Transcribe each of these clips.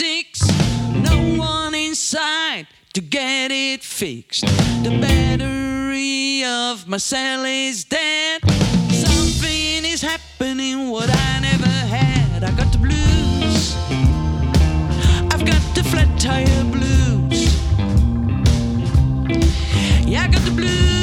66. No one inside to get it fixed. The battery of my cell is dead. Something is happening what I never had. I got the blues. I've got the flat tire blues. Yeah, I got the blues.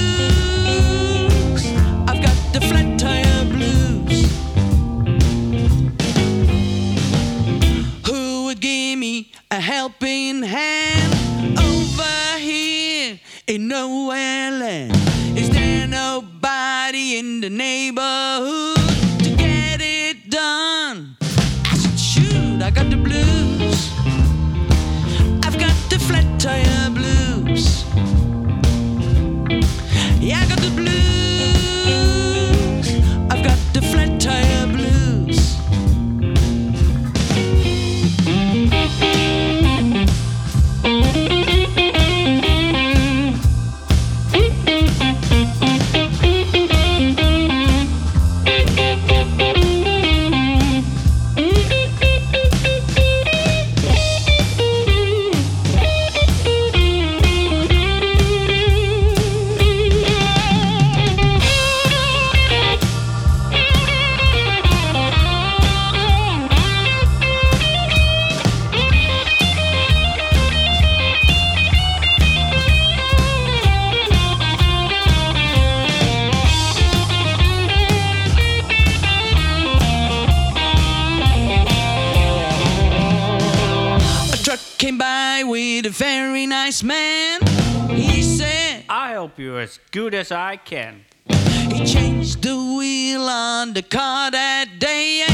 A helping hand over here in nowhere land? Is there nobody in the neighborhood to get it done? I said, shoot, I got the blues. I've got the flat tire blues. Yeah, I got the as I can. he changed the wheel on the car that day,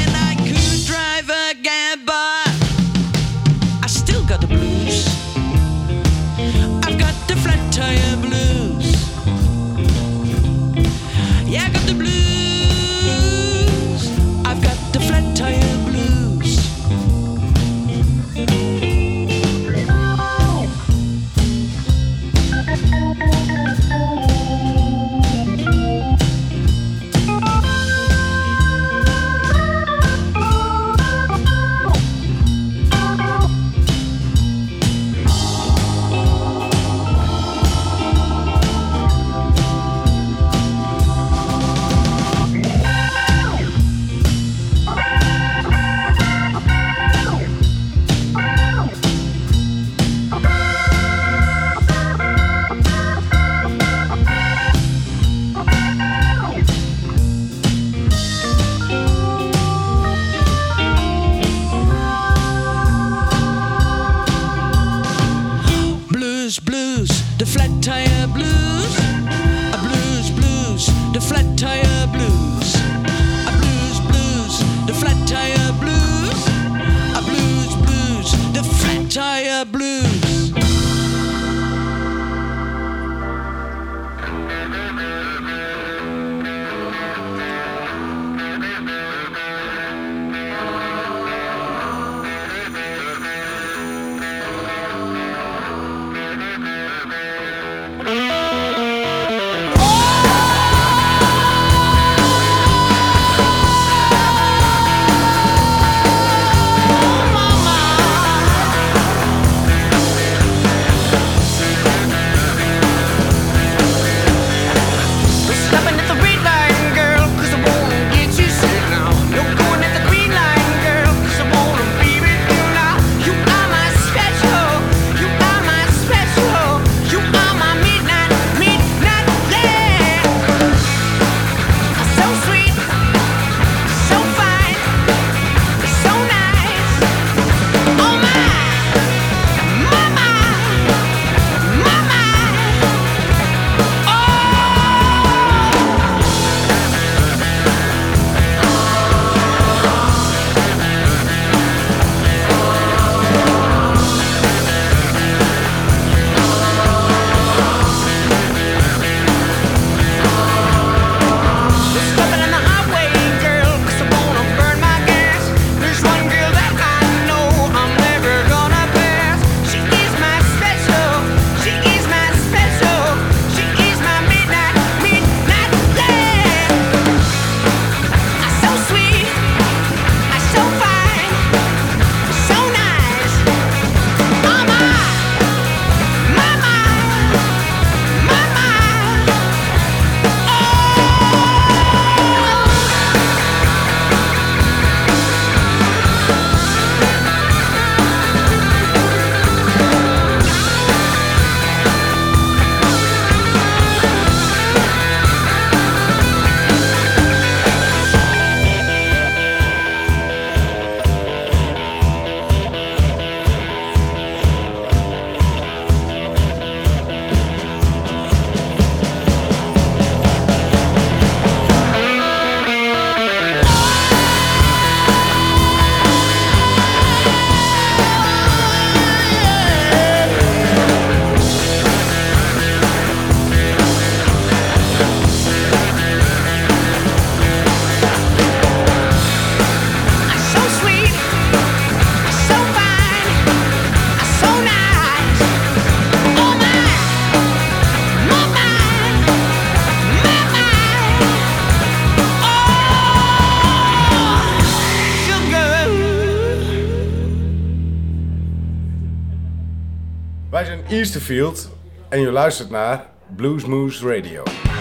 Chesterfield en je luistert naar Blues Moose Radio.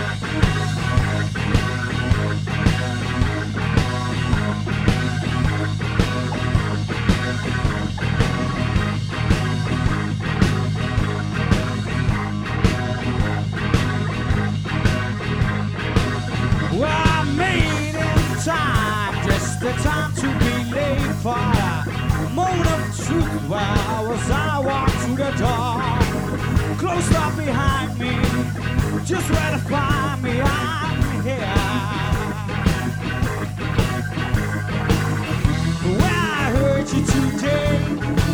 Behind me, just find me. I'm here. When I heard you today,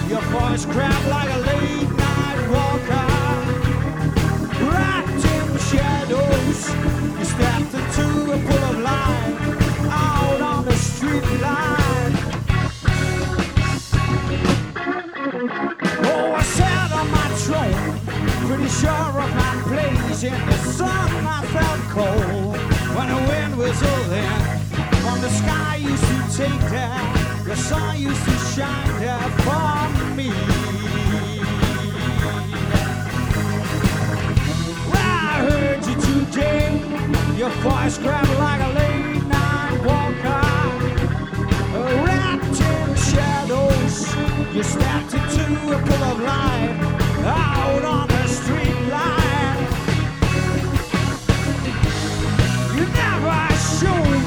your voice cracked like a late night walker wrapped in the shadows. You stepped into a pool of light out on the street line. Oh, I sat on my throne, sure of my place. In the sun, I felt cold when the wind whistled in. From the sky used to take there, the sun used to shine there for me. I heard you today. Your voice grabbed like a late night walker. Wrapped in shadows, you stepped into a pool of light out on never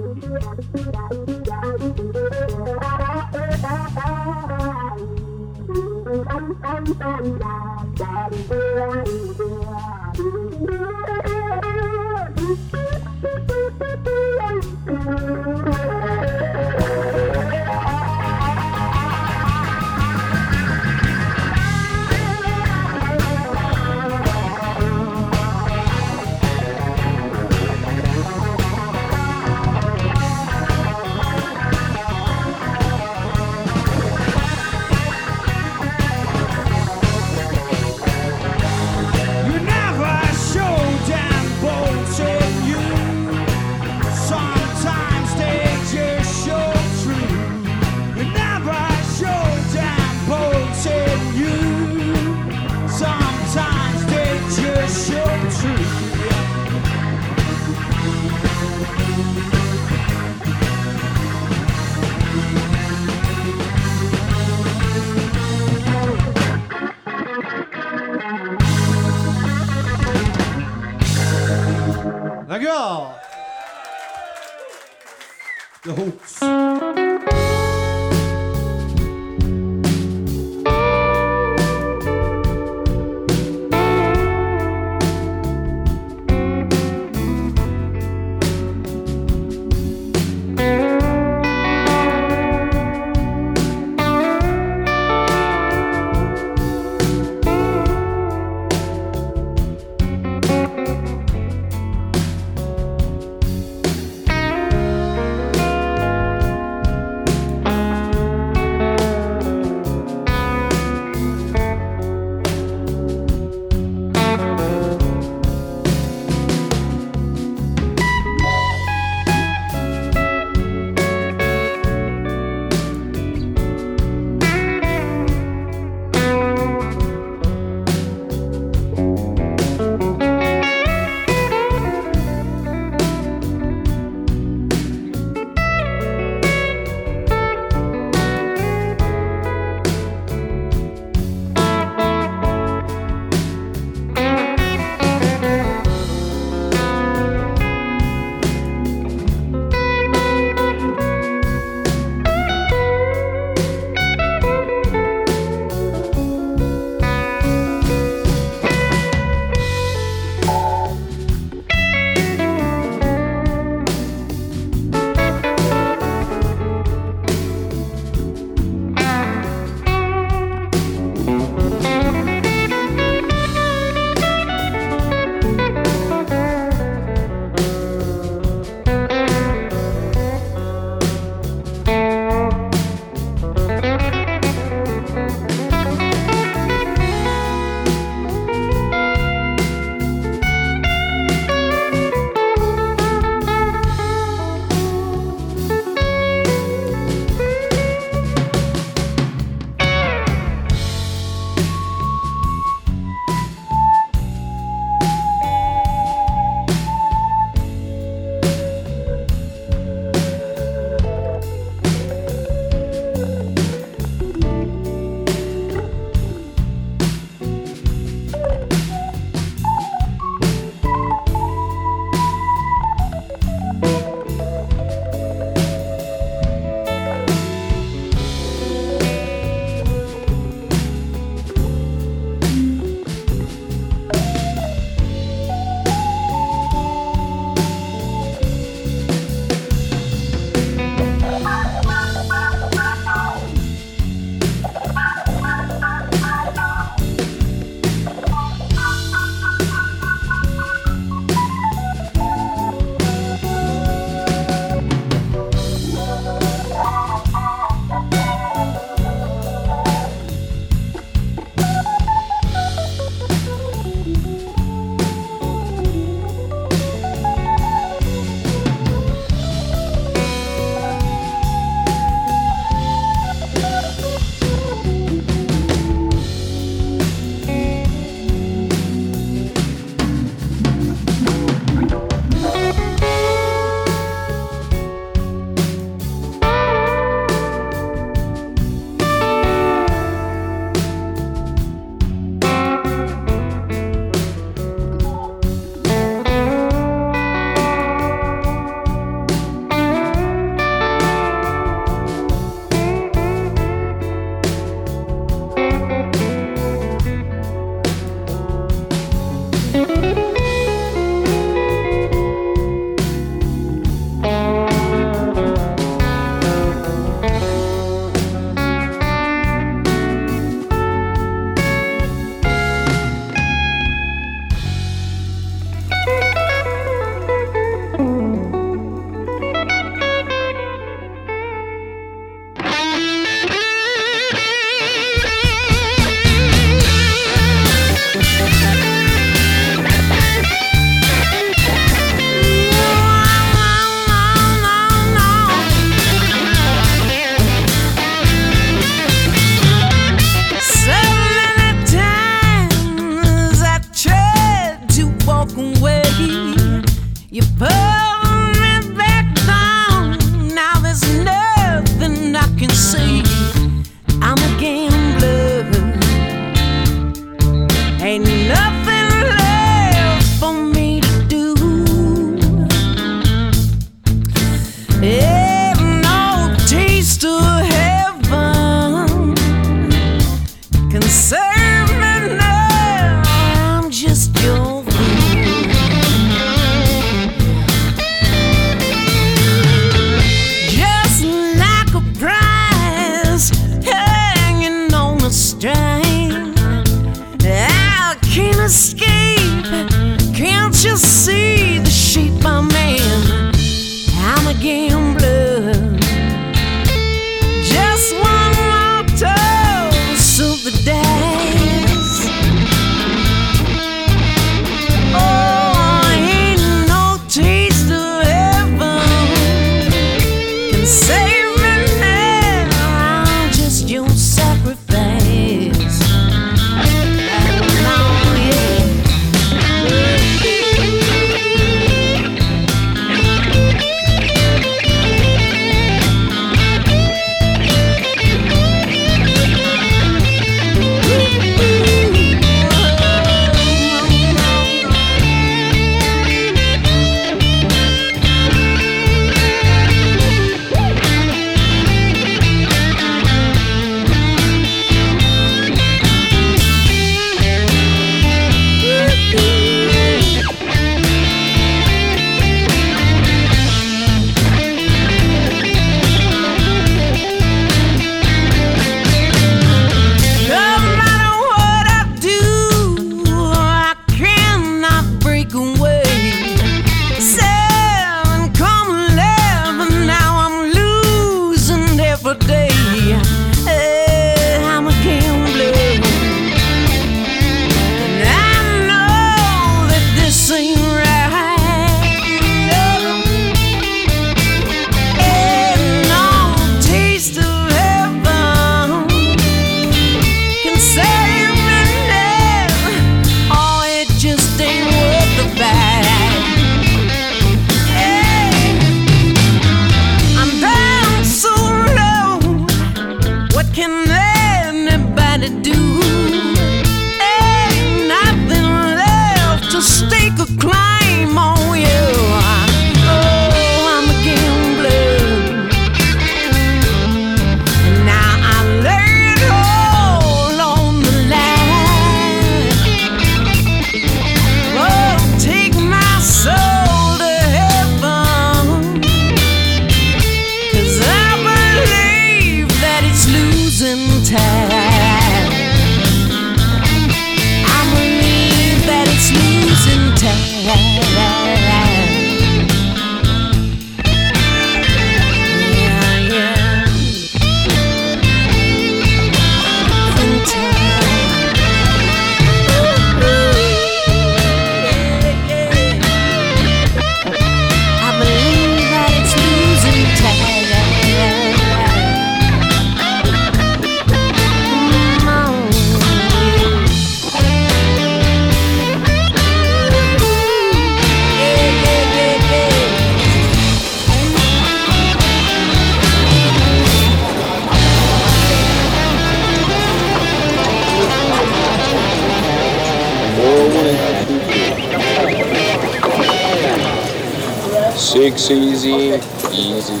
Six easy, easy.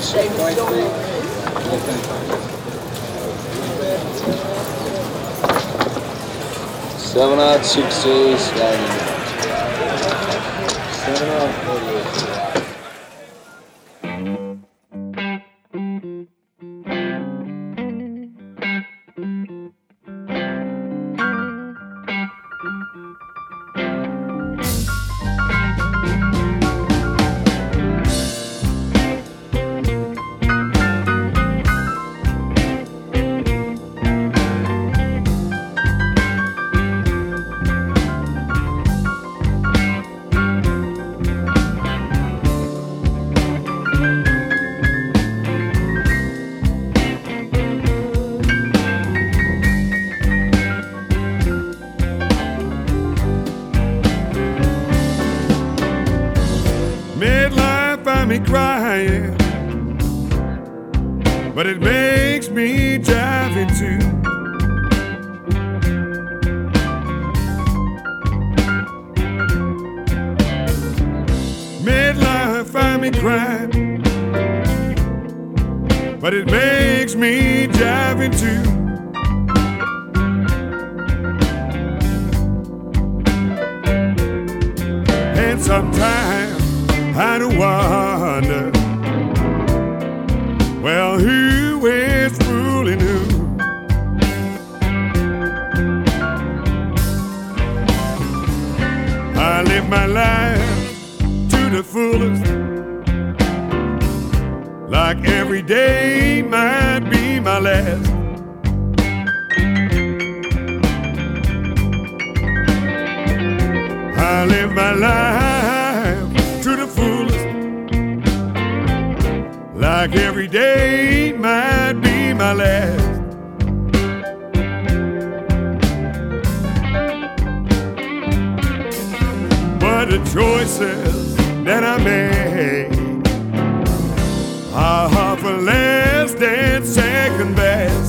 Seven out, six sliding. Seven out, my life to the fullest. like every day might be my last. I live my life to the fullest, like every day might be my last. Choices that I made are for less than second best.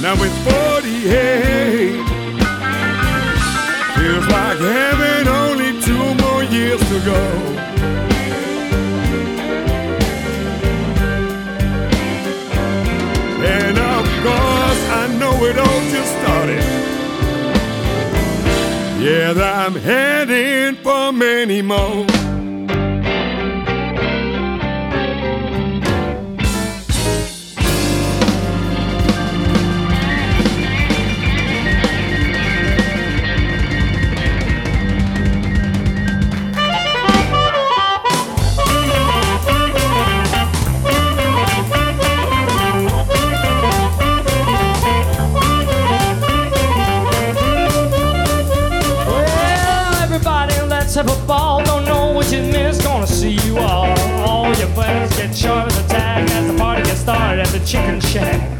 Now we're four. I'm heading for many more. back as the party gets started at the chicken shack.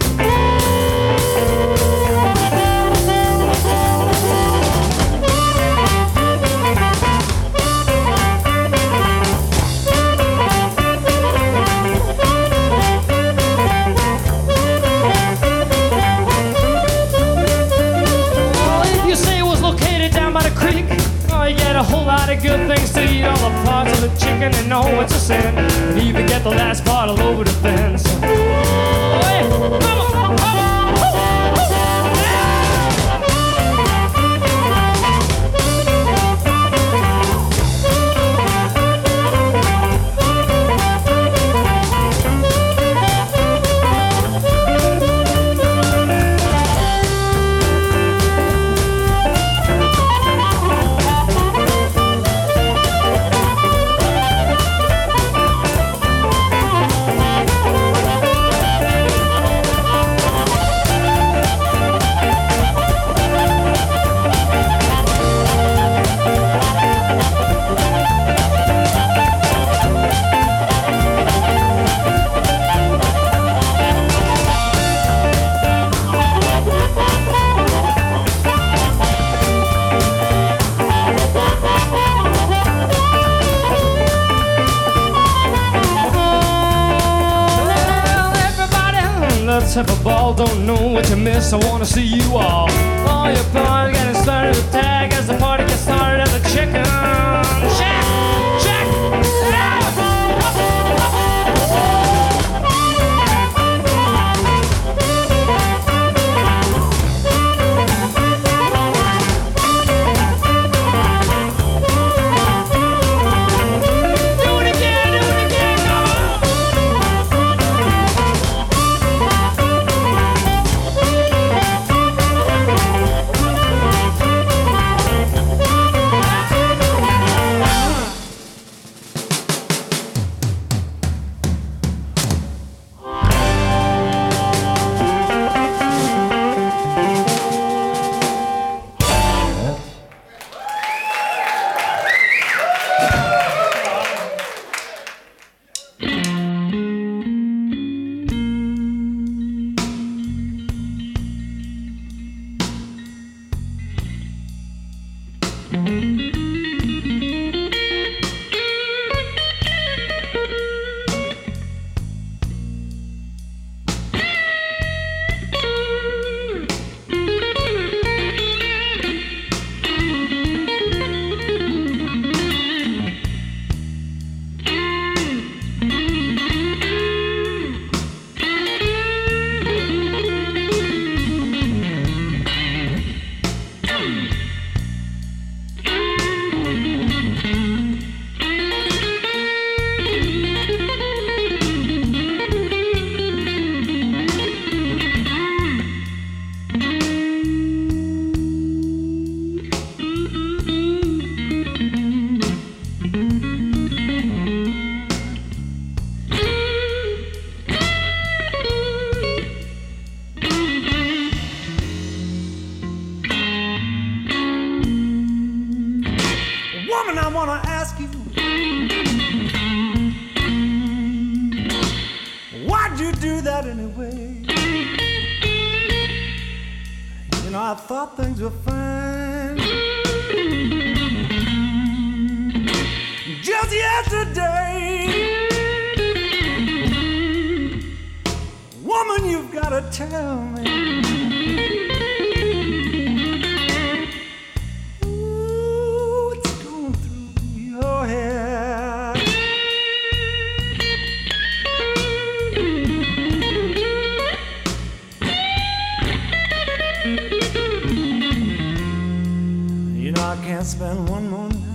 and I know it's a sin. And even get the last bottle over the fence. Can't spend one more night,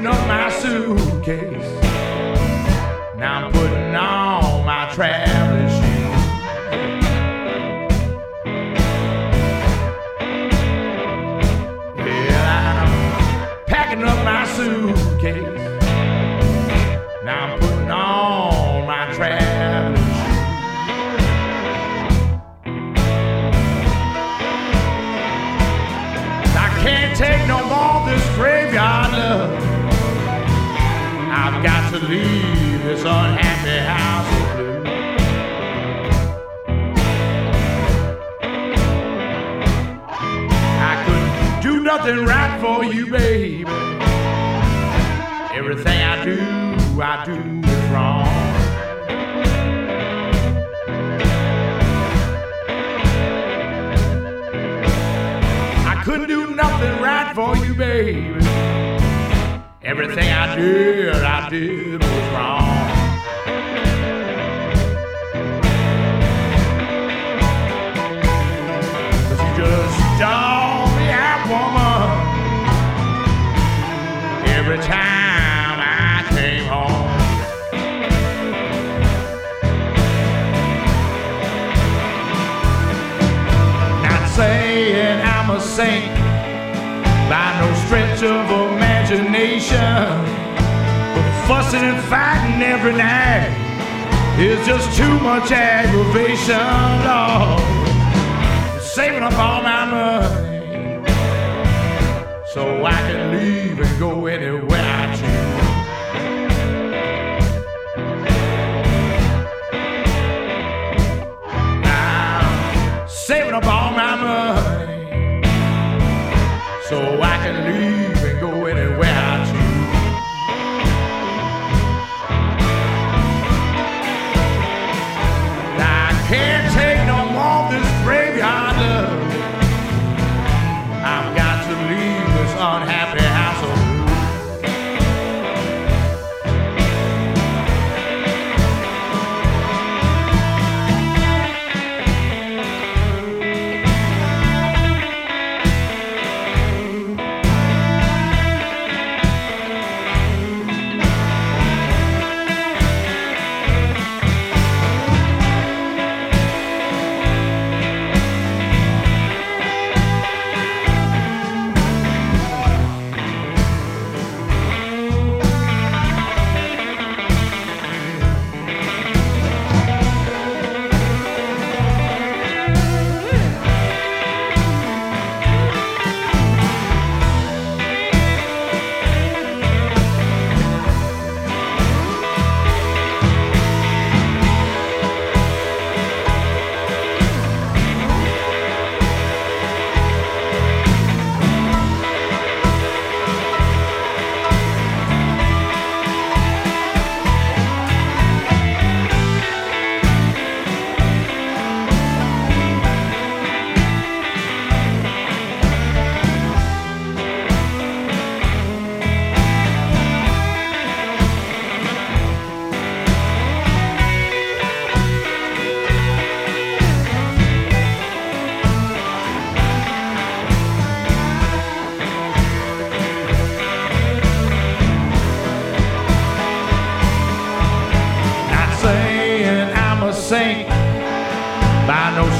packing up my suitcase. Now I'm putting baby. Everything I did, I did was wrong. nation. But fussing and fighting every night is just too much aggravation, Lord. Saving up all my money so I can leave and go anywhere.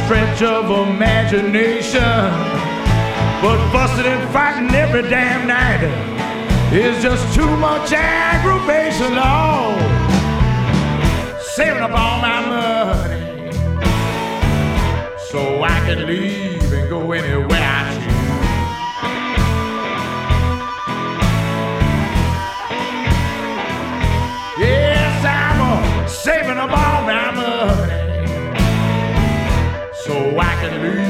stretch of imagination. But fussing and fighting every damn night is just too much aggravation. Oh, saving up all my money so I can leave and go anywhere I and.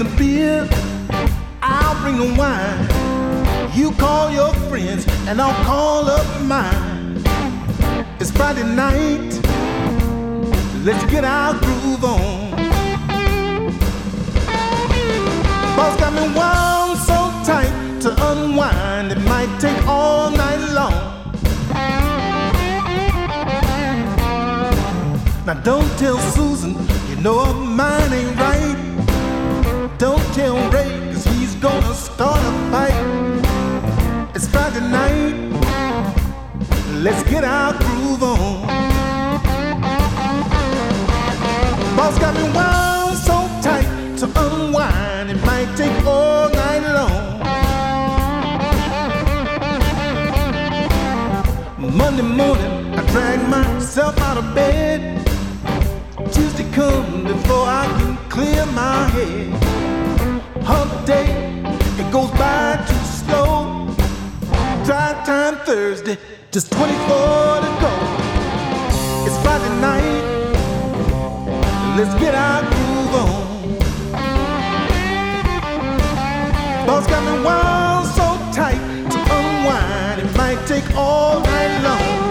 The beer, I'll bring the wine. You call your friends, and I'll call up mine. It's Friday night. Let's get our groove on. Boss got me wound so tight to unwind. It might take all night long. Now don't tell Susan, you know her mind ain't right. Don't tell Ray, cause he's gonna start a fight. It's Friday night, let's get our groove on. Boss got me wound so tight to unwind, it might take all night long. Monday morning, I drag myself out of bed. Tuesday come before I can clear my head. Hump day, it goes by too slow. Drive time Thursday, just 24 to go. It's Friday night, let's get our groove on. Boss got me wound so tight to unwind, it might take all night long.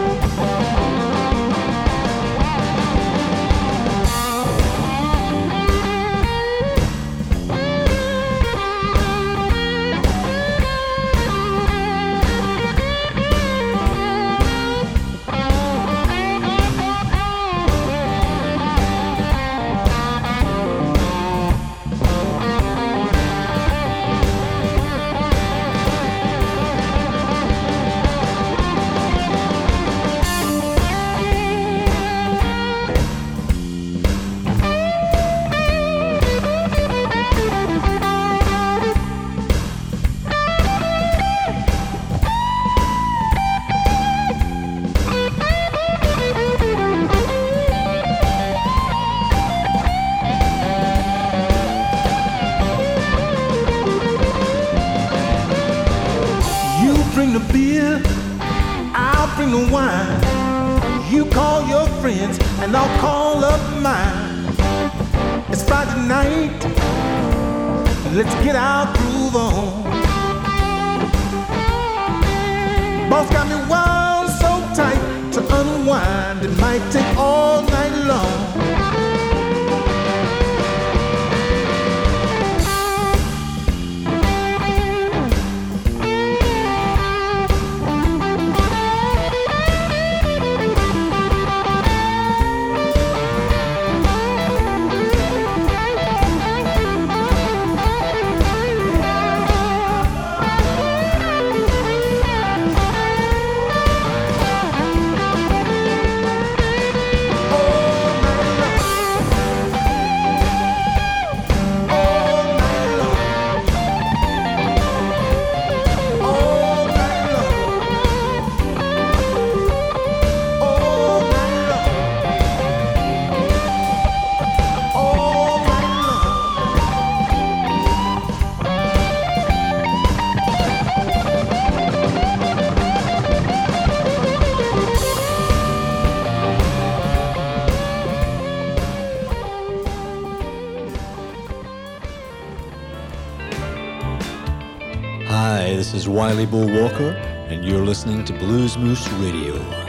Wily Bo Walker, and you're listening to Blues Moose Radio.